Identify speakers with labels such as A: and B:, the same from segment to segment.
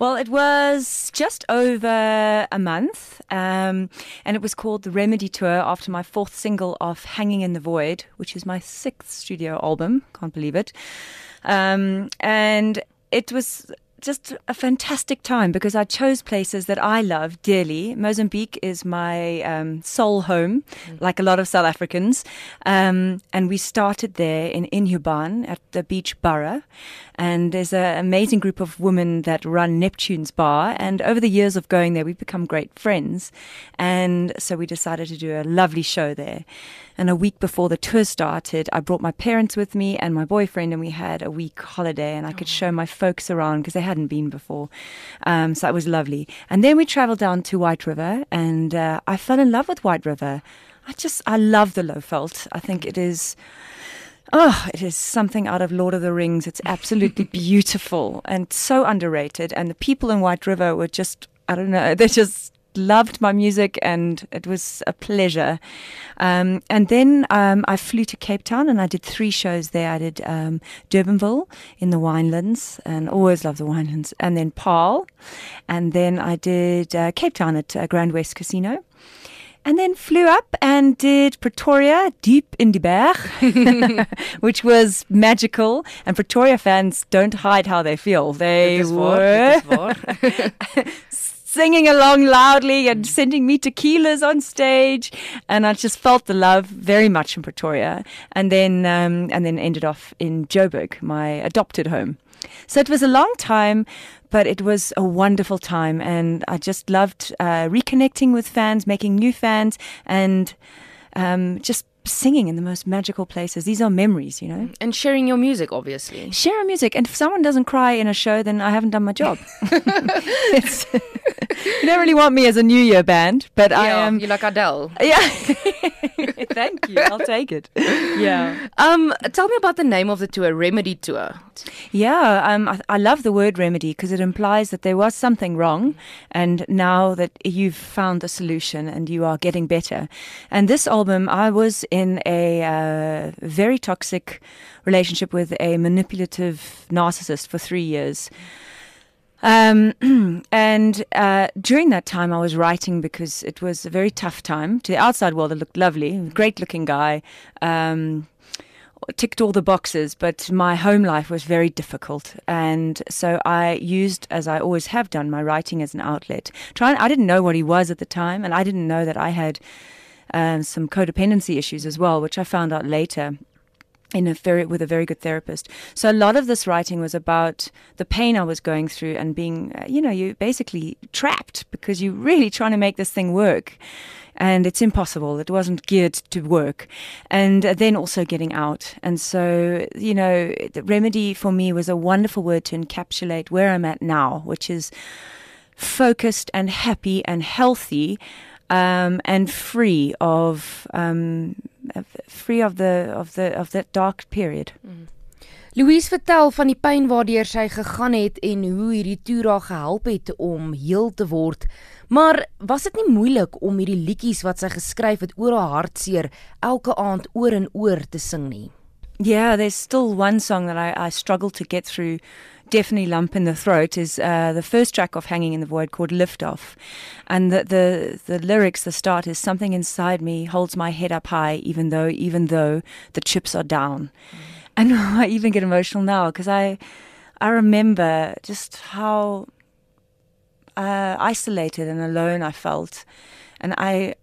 A: Well, it was just over a month, um, and it was called the Remedy Tour after my fourth single of Hanging in the Void, which is my sixth studio album. Can't believe it. Um, and it was just a fantastic time because I chose places that I love dearly. Mozambique is my um, soul home, mm. like a lot of South Africans. Um, and we started there in Inhambane at the beach borough. And there's an amazing group of women that run Neptune's Bar. And over the years of going there, we've become great friends. And so we decided to do a lovely show there. And a week before the tour started, I brought my parents with me and my boyfriend, and we had a week holiday, and I could show my folks around because they hadn't been before. Um, so it was lovely. And then we traveled down to White River, and uh, I fell in love with White River. I just, I love the Lowveld. I think it is. Oh, it is something out of Lord of the Rings. It's absolutely beautiful and so underrated. And the people in White River were just, I don't know, they're just loved my music and it was a pleasure. Um, and then um, I flew to Cape Town and I did three shows there. I did um, Durbanville in the Winelands and always love the Winelands. And then Paarl. And then I did uh, Cape Town at uh, Grand West Casino. And then flew up and did Pretoria, deep in the Berg, which was magical. And Pretoria fans don't hide how they feel. They were singing along loudly and sending me tequilas on stage, and I just felt the love very much in Pretoria, and then um, and then ended off in Joburg, my adopted home. So it was a long time, but it was a wonderful time, and I just loved uh, reconnecting with fans, making new fans, and um, just singing in the most magical places. These are memories, you know.
B: And sharing your music, obviously.
A: Share music. And if someone doesn't cry in a show, then I haven't done my job. you don't really want me as a New Year band, but yeah, I am.
B: Um, you like Adele.
A: Yeah. Thank you. I'll take it. Yeah.
B: Um, tell me about the name of the tour, Remedy Tour.
A: Yeah. Um, I, I love the word remedy because it implies that there was something wrong, and now that you've found the solution and you are getting better. And this album, I was in a uh, very toxic relationship with a manipulative narcissist for three years. Um, and uh, during that time, I was writing because it was a very tough time. To the outside world, it looked lovely, great looking guy, um, ticked all the boxes, but my home life was very difficult. And so I used, as I always have done, my writing as an outlet. Trying, I didn't know what he was at the time, and I didn't know that I had. Um, some codependency issues as well, which I found out later in a very with a very good therapist. So a lot of this writing was about the pain I was going through and being, uh, you know, you basically trapped because you're really trying to make this thing work. And it's impossible. It wasn't geared to work. And then also getting out. And so, you know, the remedy for me was a wonderful word to encapsulate where I'm at now, which is focused and happy and healthy um, and free of um, free of the of the of that dark period. Mm.
B: Louise vertel van die pyn waardeur sy gegaan het en hoe hierdie toer haar gehelp het om heel te word. Maar was dit nie moeilik om hierdie liedjies wat sy geskryf het oor haar hartseer elke aand oor en oor te sing nie?
A: Yeah, there's still one song that I I struggle to get through definitely lump in the throat is uh, the first track of Hanging in the Void called Lift Off. And the, the, the lyrics, the start is something inside me holds my head up high, even though, even though the chips are down. Mm. And I even get emotional now because I, I remember just how uh, isolated and alone I felt. And I,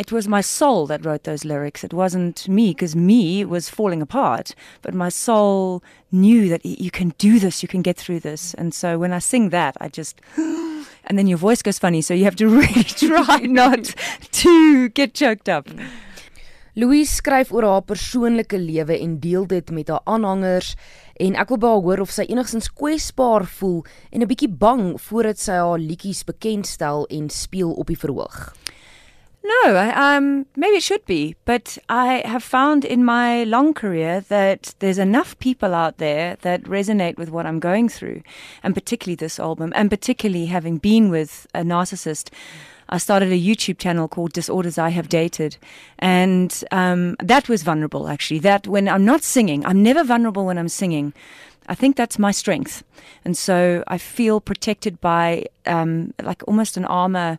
A: it was my soul that wrote those lyrics. It wasn't me because me was falling apart, but my soul knew that you can do this, you can get through this. And so when I sing that, I just and then your voice goes funny, so you have to really try not to get choked up.
B: Louise skryf oor haar persoonlike lewe en deel dit met haar aanhangers en ek wil baie hoor of sy enigstens kwesbaar voel en 'n bietjie bang voordat sy haar liedjies bekendstel en speel op die verhoog.
A: No, I, um, maybe it should be, but I have found in my long career that there's enough people out there that resonate with what I'm going through, and particularly this album, and particularly having been with a narcissist. I started a YouTube channel called Disorders I Have Dated. And um, that was vulnerable, actually. That when I'm not singing, I'm never vulnerable when I'm singing. I think that's my strength. And so I feel protected by um, like almost an armor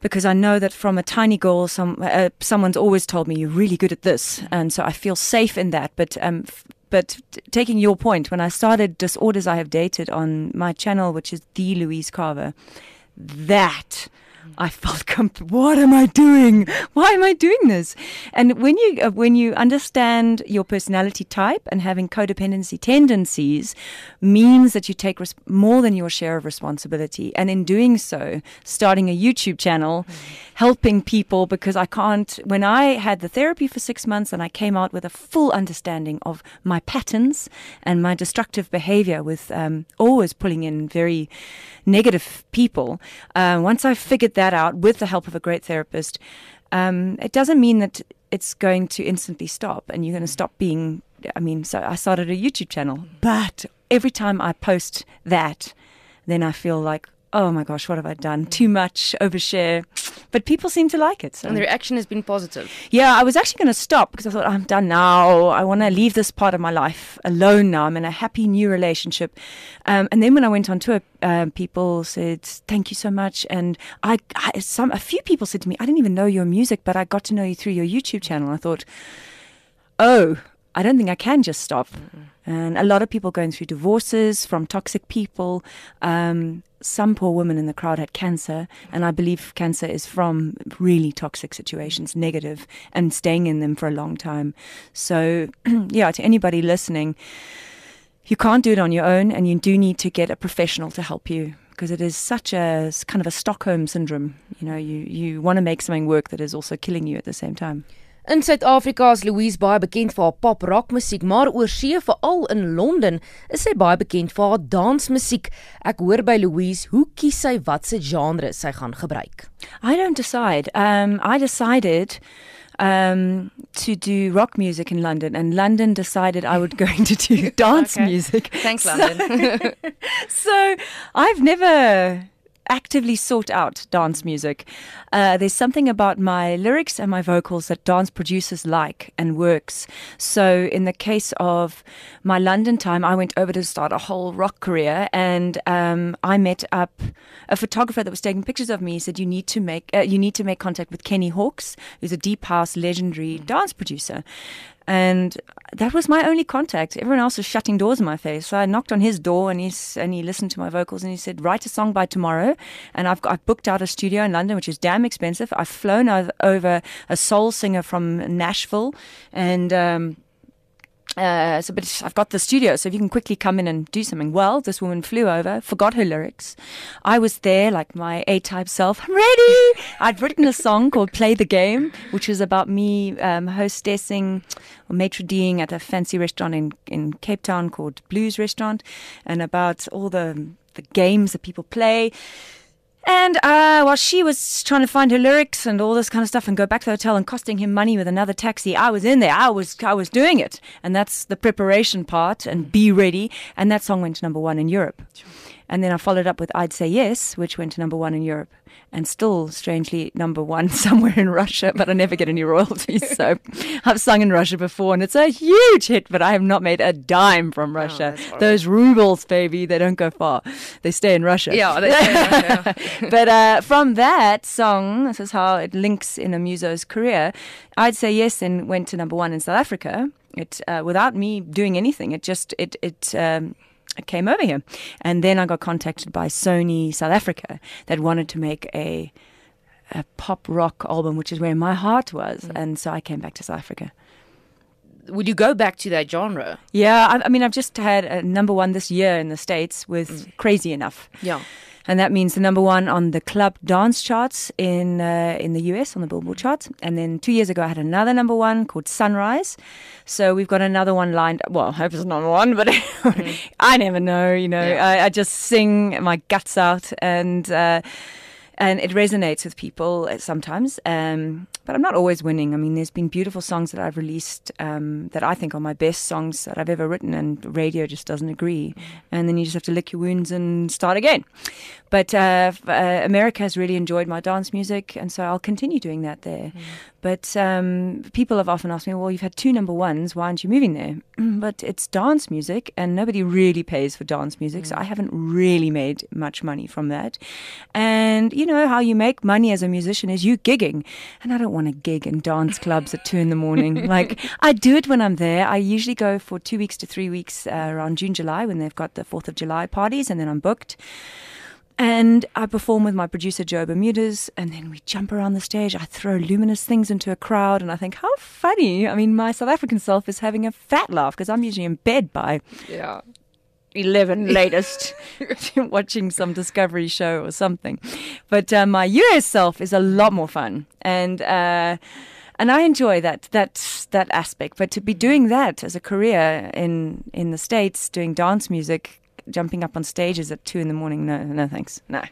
A: because I know that from a tiny girl, some uh, someone's always told me you're really good at this, and so I feel safe in that. But um, f- but t- taking your point, when I started disorders I have dated on my channel, which is the Louise Carver, that I felt, comp- what am I doing? Why am I doing this? And when you uh, when you understand your personality type and having codependency tendencies, means that you take res- more than your share of responsibility. And in doing so, starting a YouTube channel, mm-hmm. helping people because I can't. When I had the therapy for six months and I came out with a full understanding of my patterns and my destructive behavior, with um, always pulling in very negative people. Uh, once I figured that out with the help of a great therapist, um, it doesn't mean that it's going to instantly stop and you're going to stop being. I mean, so I started a YouTube channel, but every time I post that, then I feel like, oh my gosh, what have I done? Too much, overshare. But people seem to like it. So.
B: And the reaction has been positive.
A: Yeah, I was actually going to stop because I thought, I'm done now. I want to leave this part of my life alone now. I'm in a happy new relationship. Um, and then when I went on tour, um, people said, thank you so much. And I, I, some, a few people said to me, I didn't even know your music, but I got to know you through your YouTube channel. I thought, oh, I don't think I can just stop. Mm-hmm. And a lot of people going through divorces from toxic people. Um, some poor woman in the crowd had cancer, and I believe cancer is from really toxic situations, negative, and staying in them for a long time. So, yeah, to anybody listening, you can't do it on your own, and you do need to get a professional to help you because it is such a kind of a Stockholm syndrome. You know, you, you want to make something work that is also killing you at the same time.
B: In Suid-Afrika is Louise baie bekend vir haar pop rock musiek, maar oor see veral in Londen is sy baie bekend vir haar dansmusiek. Ek hoor by Louise, hoe kies sy watse genre sy gaan gebruik?
A: I don't decide. Um I decided um, to do rock music in London, and London decided I would going to do dance okay. music.
B: Thanks, London.
A: So, so I've never actively sought out dance music. Uh, there's something about my lyrics and my vocals that dance producers like and works. So, in the case of my London time, I went over to start a whole rock career, and um, I met up a photographer that was taking pictures of me. He said, "You need to make uh, you need to make contact with Kenny Hawkes, who's a deep house legendary dance producer." And that was my only contact. Everyone else was shutting doors in my face. So I knocked on his door and, he's, and he listened to my vocals and he said, Write a song by tomorrow. And I've, I've booked out a studio in London, which is damn expensive. I've flown over a soul singer from Nashville and. Um, uh, so, but I've got the studio, so if you can quickly come in and do something. Well, this woman flew over, forgot her lyrics. I was there, like my A-type self. I'm ready. I'd written a song called "Play the Game," which is about me um, hostessing or maitre ding at a fancy restaurant in in Cape Town called Blues Restaurant, and about all the the games that people play. And uh, while she was trying to find her lyrics and all this kind of stuff and go back to the hotel and costing him money with another taxi, I was in there. I was I was doing it. And that's the preparation part and be ready. And that song went to number one in Europe. And then I followed up with I'd Say Yes, which went to number one in Europe and still strangely number one somewhere in Russia, but I never get any royalties. so I've sung in Russia before and it's a huge hit, but I have not made a dime from oh, Russia. Oh, Those rubles, baby, they don't go far. They stay in Russia.
B: Yeah, they stay in Russia.
A: but uh, from that song, this is how it links in Amuso's career. I'd say yes and went to number one in South Africa. It uh, without me doing anything. It just it it um, I came over here. And then I got contacted by Sony South Africa that wanted to make a a pop rock album, which is where my heart was. Mm. And so I came back to South Africa.
B: Would you go back to that genre?
A: Yeah, I, I mean, I've just had a number one this year in the States with mm. Crazy Enough.
B: Yeah
A: and that means the number one on the club dance charts in uh, in the US on the Billboard charts. And then two years ago, I had another number one called Sunrise. So we've got another one lined. Well, I hope it's number one, but mm. I never know. You know, yeah. I, I, just sing my guts out and. Uh, and it resonates with people sometimes. Um, but I'm not always winning. I mean, there's been beautiful songs that I've released um, that I think are my best songs that I've ever written, and radio just doesn't agree. Mm. And then you just have to lick your wounds and start again. but uh, uh, America has really enjoyed my dance music, and so I'll continue doing that there. Mm. But um, people have often asked me, well, you've had two number ones, why aren't you moving there? but it's dance music, and nobody really pays for dance music, mm. so I haven't really made much money from that. And you know how you make money as a musician is you gigging, and I don't want to gig in dance clubs at two in the morning. like I do it when I'm there. I usually go for two weeks to three weeks uh, around June, July when they've got the Fourth of July parties, and then I'm booked. And I perform with my producer Joe Bermudez, and then we jump around the stage. I throw luminous things into a crowd, and I think, how funny. I mean, my South African self is having a fat laugh because I'm usually in bed by
B: yeah.
A: 11 latest watching some discovery show or something but uh, my us self is a lot more fun and uh, and I enjoy that that that aspect but to be doing that as a career in in the states doing dance music jumping up on stages at two in the morning. No, no, thanks. No.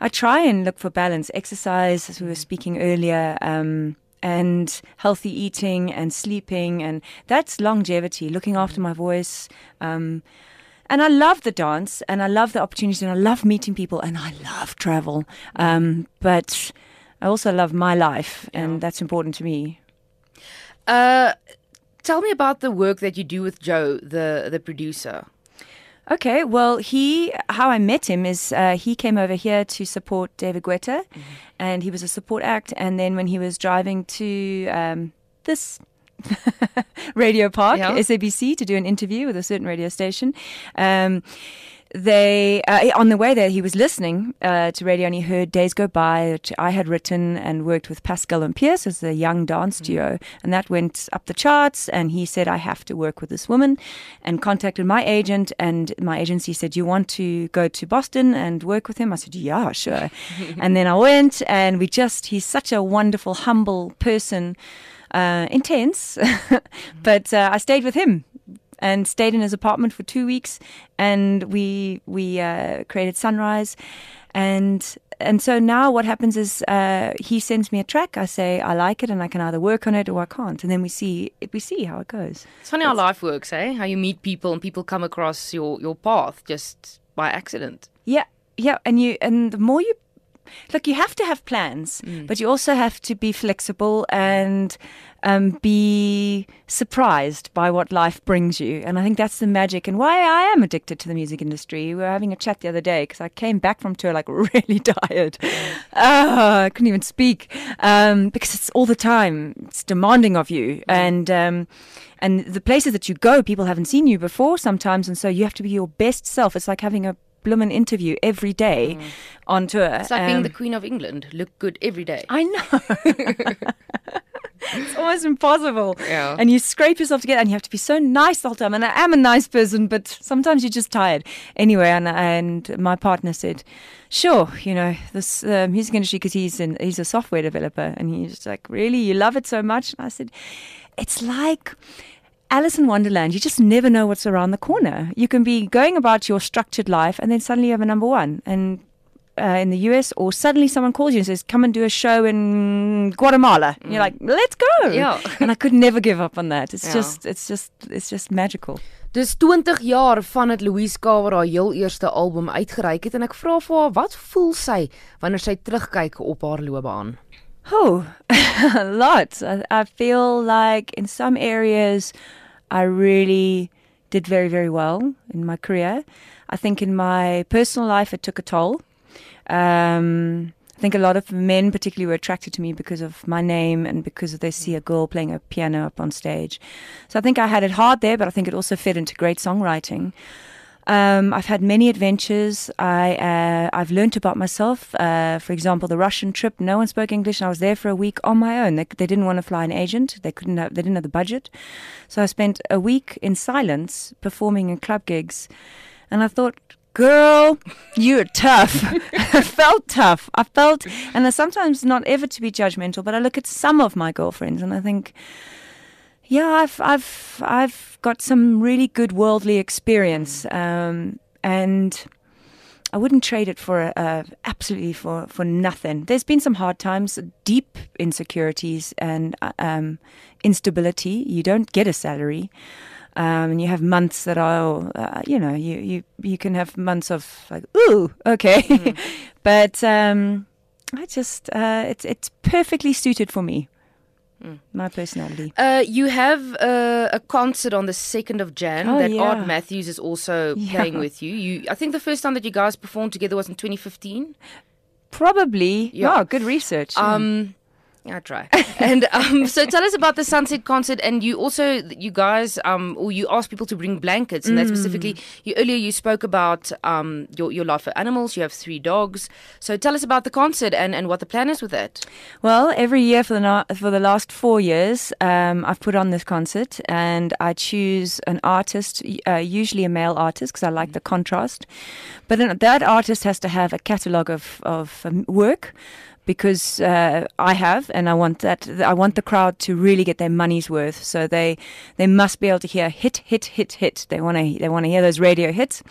A: I try and look for balance, exercise, as we were speaking earlier, um, and healthy eating and sleeping, and that's longevity. Looking after my voice. Um, and I love the dance, and I love the opportunity, and I love meeting people, and I love travel. Um, but I also love my life, and yeah. that's important to me.
B: Uh, tell me about the work that you do with Joe, the the producer.
A: Okay, well, he how I met him is uh, he came over here to support David Guetta, mm-hmm. and he was a support act. And then when he was driving to um, this radio park, yeah. SABC, to do an interview with a certain radio station. Um, they uh, on the way there he was listening uh, to radio and he heard days go by which i had written and worked with Pascal and Pearce as a young dance mm-hmm. duo and that went up the charts and he said i have to work with this woman and contacted my agent. And my agency said you want to go to boston and work with him? I said yeah sure. And then i went and we just he's such a wonderful humble person uh, intense but uh, i stayed with him and stayed in his apartment for two weeks. And we we uh, created Sunrise, and and so now what happens is uh, he sends me a track. I say I like it, and I can either work on it or I can't. And then we see we see how it goes.
B: It's funny how life works, eh? How you meet people and people come across your your path just by accident.
A: Yeah, yeah, and you and the more you look, you have to have plans, mm. but you also have to be flexible and um, be surprised by what life brings you. And I think that's the magic and why I am addicted to the music industry. We were having a chat the other day because I came back from tour like really tired. Oh, I couldn't even speak um, because it's all the time. It's demanding of you. Mm. And, um, and the places that you go, people haven't seen you before sometimes. And so you have to be your best self. It's like having a bloomin' interview every day mm. on tour.
B: It's like um, being the Queen of England. Look good every day.
A: I know. it's almost impossible.
B: Yeah.
A: And you scrape yourself together and you have to be so nice all the whole time. And I am a nice person, but sometimes you're just tired. Anyway, and, and my partner said, sure, you know, this uh, music industry, because he's, in, he's a software developer. And he's like, really? You love it so much? And I said, it's like Alice in Wonderland, you just never know what's around the corner. You can be going about your structured life and then suddenly you have a number one. And uh, in the US, or suddenly someone calls you and says, "Come and do a show in Guatemala." Mm. you're like, "Let's go!"
B: Yeah.
A: and I could never give up on that. It's yeah. just, it's just, it's just magical.
B: Dis 20 jaar vandat Louise Kaver haar heel eerste album uitgereik het en ek vra vir haar wat voel sy wanneer sy terugkyk op haar loopbaan.
A: Oh, a lot. I, I feel like in some areas I really did very very well in my career. I think in my personal life it took a toll. Um, I think a lot of men, particularly, were attracted to me because of my name and because they see a girl playing a piano up on stage. So I think I had it hard there, but I think it also fed into great songwriting. Um, I've had many adventures. I uh, I've learned about myself. Uh, for example, the Russian trip. No one spoke English, and I was there for a week on my own. They, they didn't want to fly an agent. They couldn't. Have, they didn't have the budget, so I spent a week in silence performing in club gigs, and I thought, girl, you're tough. I felt tough. I felt, and I sometimes not ever to be judgmental, but I look at some of my girlfriends and I think, yeah, I've, I've, I've got some really good worldly experience, um, and I wouldn't trade it for uh, absolutely for for nothing. There's been some hard times, deep insecurities and uh, um, instability. You don't get a salary. um, and you have months that are, uh, you know, you you you can have months of like, ooh, okay, mm. but um, I just uh, it's it's perfectly suited for me. Mm. My personality.
B: Uh, you have uh, a concert on the second of Jan oh, that yeah. Art Matthews is also yeah. playing with you. You, I think the first time that you guys performed together was in 2015.
A: Probably. Yeah, oh, good research.
B: Um, I try. and um, so tell us about the sunset concert, and you also you guys um, or you ask people to bring blankets, and mm. that specifically. You earlier you spoke about um, your your love for animals. You have three dogs. So tell us about the concert and, and what the plan is with it.
A: Well, every year for the na- for the last four years, um, I've put on this concert, and I choose an artist, uh, usually a male artist, because I like the contrast. But that artist has to have a catalogue of of um, work because uh, I have, and I want that. I want the crowd to really get their money's worth. So they they must be able to hear hit, hit, hit, hit. They want to they want to hear those radio hits.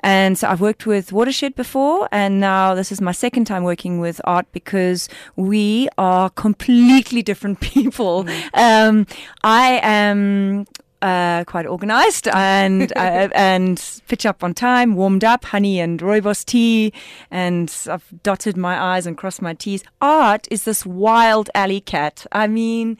A: And so I've worked with Watershed before, and now this is my second time working with Art because we are completely different people. Mm. Um, I am uh, quite organized and uh, and pitch up on time, warmed up, honey and rooibos tea, and I've dotted my I's and crossed my T's. Art is this wild alley cat. I mean,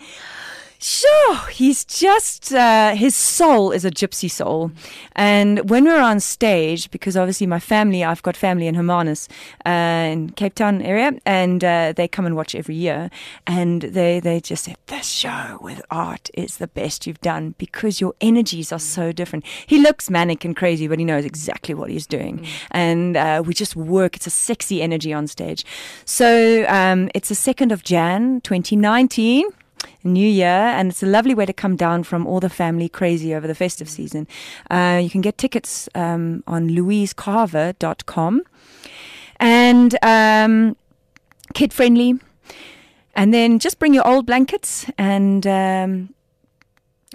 A: Sure, he's just uh, his soul is a gypsy soul, and when we're on stage, because obviously my family, I've got family in Hermanus, uh, in Cape Town area, and uh, they come and watch every year, and they they just say this show with art is the best you've done because your energies are so different. He looks manic and crazy, but he knows exactly what he's doing, mm. and uh, we just work. It's a sexy energy on stage, so um, it's the second of Jan, 2019 new year, and it's a lovely way to come down from all the family crazy over the festive season. Uh, you can get tickets um, on louisecarver.com and um, kid friendly. And then just bring your old blankets and um,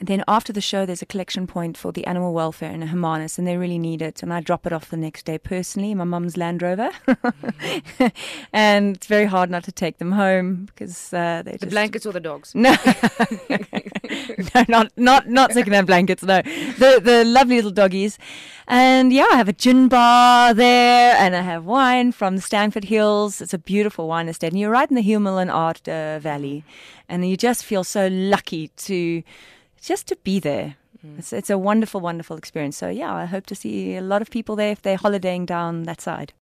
A: then after the show, there's a collection point for the animal welfare in a Hermanus, and they really need it. And I drop it off the next day personally, my mum's Land Rover. and it's very hard not to take them home because uh, they
B: the blankets or the dogs.
A: No, no, not not not secondhand blankets. No, the the lovely little doggies. And yeah, I have a gin bar there, and I have wine from the Stanford Hills. It's a beautiful wine estate, and you're right in the Hemel-en-Aarde uh, Valley, and you just feel so lucky to just to be there. Mm. It's, it's a wonderful, wonderful experience. So, yeah, I hope to see a lot of people there if they're holidaying down that side.